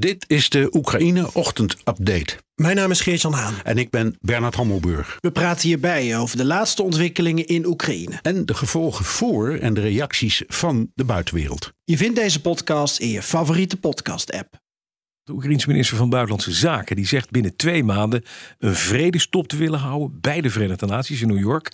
Dit is de Oekraïne Ochtend Update. Mijn naam is Geert-Jan Haan. En ik ben Bernard Hammelburg. We praten hierbij over de laatste ontwikkelingen in Oekraïne. En de gevolgen voor en de reacties van de buitenwereld. Je vindt deze podcast in je favoriete podcast-app. De Oekraïense minister van Buitenlandse Zaken die zegt binnen twee maanden een vredestop te willen houden bij de Verenigde Naties in New York.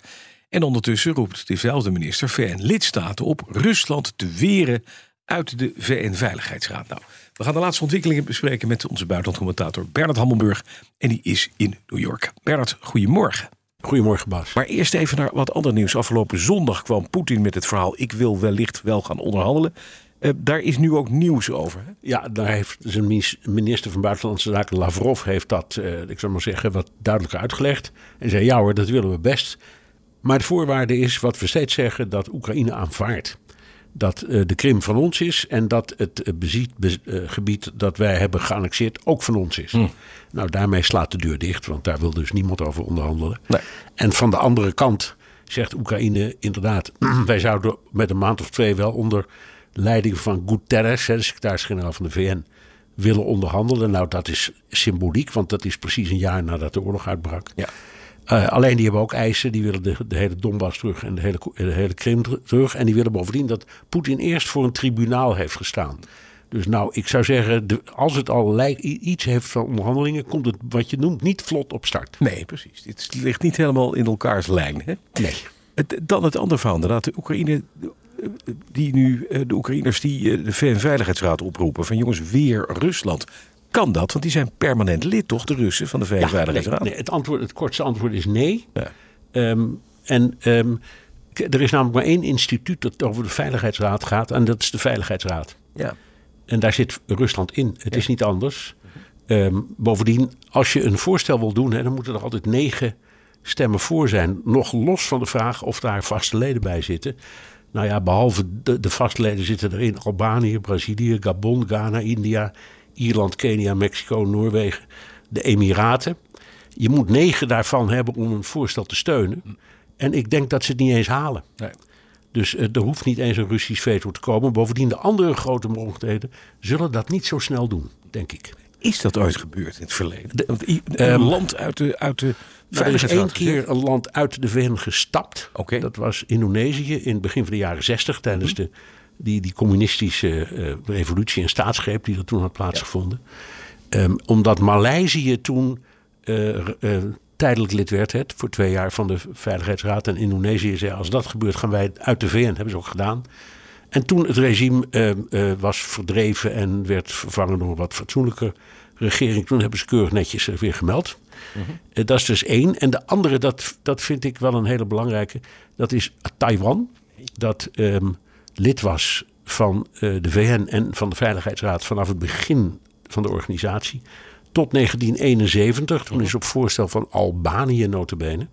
En ondertussen roept dezelfde minister VN-lidstaten op Rusland te weren uit de VN-veiligheidsraad. Nou, we gaan de laatste ontwikkelingen bespreken met onze buitenlandcommentator Bernard Hammelburg. En die is in New York. Bernard, goedemorgen. Goedemorgen, Bas. Maar eerst even naar wat ander nieuws. Afgelopen zondag kwam Poetin met het verhaal: ik wil wellicht wel gaan onderhandelen. Uh, daar is nu ook nieuws over. Hè? Ja, daar heeft zijn minister van Buitenlandse Zaken Lavrov heeft dat, uh, ik zou maar zeggen, wat duidelijker uitgelegd. En zei: ja hoor, dat willen we best. Maar de voorwaarde is wat we steeds zeggen: dat Oekraïne aanvaardt dat uh, de Krim van ons is en dat het be, uh, gebied dat wij hebben geannexeerd ook van ons is. Mm. Nou, daarmee slaat de deur dicht, want daar wil dus niemand over onderhandelen. Nee. En van de andere kant zegt Oekraïne inderdaad, wij zouden met een maand of twee wel onder leiding van Guterres, de secretaris-generaal van de VN, willen onderhandelen. Nou, dat is symboliek, want dat is precies een jaar nadat de oorlog uitbrak. Ja. Uh, alleen die hebben ook eisen. Die willen de, de hele Donbass terug en de hele, de hele Krim terug. En die willen bovendien dat Poetin eerst voor een tribunaal heeft gestaan. Dus nou, ik zou zeggen, de, als het al lijkt, iets heeft van onderhandelingen, komt het wat je noemt niet vlot op start. Nee, precies. Dit ligt niet helemaal in elkaars lijn. Hè? Nee. Het, dan het andere verhaal, inderdaad. De Oekraïne, die nu, de Oekraïners die de VN-veiligheidsraad oproepen van jongens, weer Rusland kan dat? Want die zijn permanent lid, toch, de Russen van de VN-veiligheidsraad? Ja, nee, het, antwoord, het kortste antwoord is nee. Ja. Um, en um, er is namelijk maar één instituut dat over de Veiligheidsraad gaat. En dat is de Veiligheidsraad. Ja. En daar zit Rusland in. Het ja. is niet anders. Um, bovendien, als je een voorstel wil doen, hè, dan moeten er altijd negen stemmen voor zijn. Nog los van de vraag of daar vaste leden bij zitten. Nou ja, behalve de, de vaste leden zitten er in Albanië, Brazilië, Gabon, Ghana, India, Ierland, Kenia, Mexico, Noorwegen, de Emiraten. Je moet negen daarvan hebben om een voorstel te steunen. En ik denk dat ze het niet eens halen. Nee. Dus uh, er hoeft niet eens een Russisch veto te komen. Bovendien, de andere grote mogelijkheden zullen dat niet zo snel doen, denk ik. Is dat ooit gebeurd in het verleden? De, een um, land uit de, uit de er is één keer een land uit de VN gestapt. Okay. Dat was Indonesië in het begin van de jaren zestig tijdens mm -hmm. de die, die communistische uh, revolutie en staatsgreep die er toen had plaatsgevonden. Ja. Um, omdat Maleisië toen uh, uh, tijdelijk lid werd, het, voor twee jaar van de Veiligheidsraad. En Indonesië zei: als dat gebeurt, gaan wij uit de VN. Hebben ze ook gedaan. En toen het regime was verdreven en werd vervangen door een wat fatsoenlijke regering, toen hebben ze keurig netjes weer gemeld. -hmm. dat is dus één. En de andere, dat, dat vind ik wel een hele belangrijke, dat is Taiwan. Dat. Um, lid was van uh, de VN en van de Veiligheidsraad vanaf het begin van de organisatie. Tot 1971, toen is op voorstel van Albanië notabene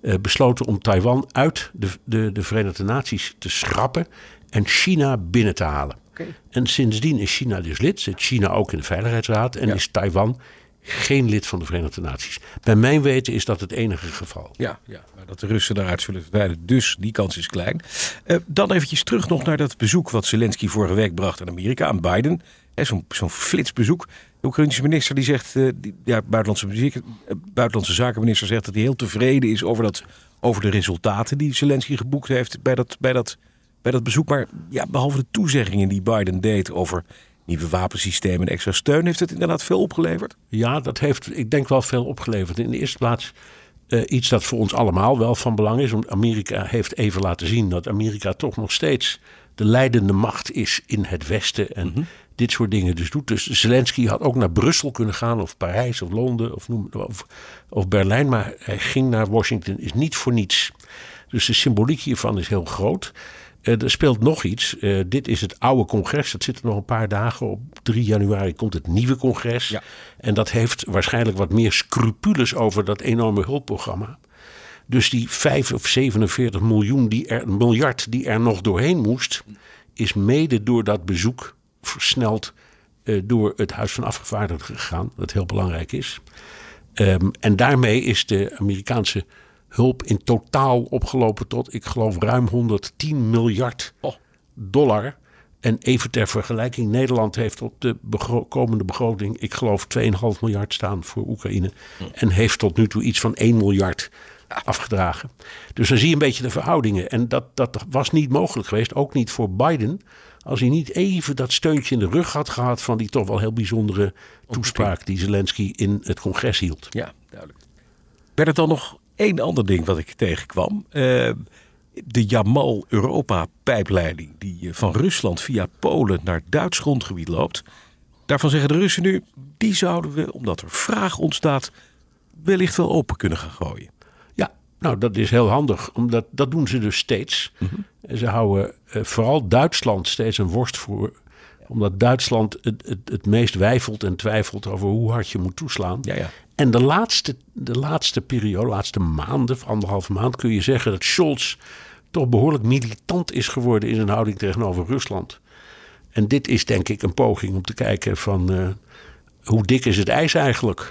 uh, besloten om Taiwan uit de, de, de Verenigde Naties te schrappen en China binnen te halen. Okay. En sindsdien is China dus lid, zit China ook in de Veiligheidsraad en Ja. is Taiwan geen lid van de Verenigde Naties. Bij mijn weten is dat het enige geval. Ja, ja, dat de Russen daaruit zullen verdwijnen, dus die kans is klein. Uh, dan eventjes terug nog naar dat bezoek wat Zelensky vorige week bracht aan Amerika, aan Biden. Zo'n zo flitsbezoek. De Oekraïnse minister die zegt, uh, ja, buitenlandse, buitenlandse zakenminister zegt dat hij heel tevreden is over, dat, over de resultaten die Zelensky geboekt heeft bij dat, bij dat, bij dat bezoek. Maar ja, behalve de toezeggingen die Biden deed over nieuwe wapensystemen en extra steun, heeft het inderdaad veel opgeleverd? Ja, dat heeft, ik denk wel veel opgeleverd. In de eerste plaats uh, iets dat voor ons allemaal wel van belang is. Want Amerika heeft even laten zien dat Amerika toch nog steeds de leidende macht is in het Westen. En mm -hmm. dit soort dingen dus doet. Dus Zelensky had ook naar Brussel kunnen gaan, of Parijs, of Londen, of, noem, of, of Berlijn. Maar hij ging naar Washington, is niet voor niets. Dus de symboliek hiervan is heel groot. Uh, er speelt nog iets. Uh, dit is het oude congres. Dat zit er nog een paar dagen. Op 3 januari komt het nieuwe congres. Ja. En dat heeft waarschijnlijk wat meer scrupules over dat enorme hulpprogramma. Dus die 5 of 47 miljoen die er, miljard die er nog doorheen moest, is mede door dat bezoek versneld uh, door het Huis van Afgevaardigden gegaan. Dat heel belangrijk is. Um, en daarmee is de Amerikaanse hulp in totaal opgelopen tot, ik geloof, ruim 110 miljard oh. dollar. En even ter vergelijking, Nederland heeft op de begro komende begroting, ik geloof, 2,5 miljard staan voor Oekraïne. En heeft tot nu toe iets van 1 miljard afgedragen. Dus dan zie je een beetje de verhoudingen. En dat, dat was niet mogelijk geweest, ook niet voor Biden. Als hij niet even dat steuntje in de rug had gehad van die toch wel heel bijzondere toespraak die Zelensky in het congres hield. Ja, duidelijk. Werd het dan nog één ander ding wat ik tegenkwam? Uh, de Jamal-Europa-pijpleiding die eh, van Rusland via Polen naar Duits grondgebied loopt. Daarvan zeggen de Russen nu, die zouden we, omdat er vraag ontstaat, wellicht wel open kunnen gaan gooien. Ja, nou dat is heel handig, omdat dat doen ze dus steeds. Mm Ze houden eh, vooral Duitsland steeds een worst voor omdat Duitsland het, het, het meest wijfelt en twijfelt over hoe hard je moet toeslaan. Ja, ja. En de laatste, de laatste periode, de laatste maanden, anderhalve maand, kun je zeggen dat Scholz toch behoorlijk militant is geworden in zijn houding tegenover Rusland. En dit is denk ik een poging om te kijken van uh, hoe dik is het ijs eigenlijk.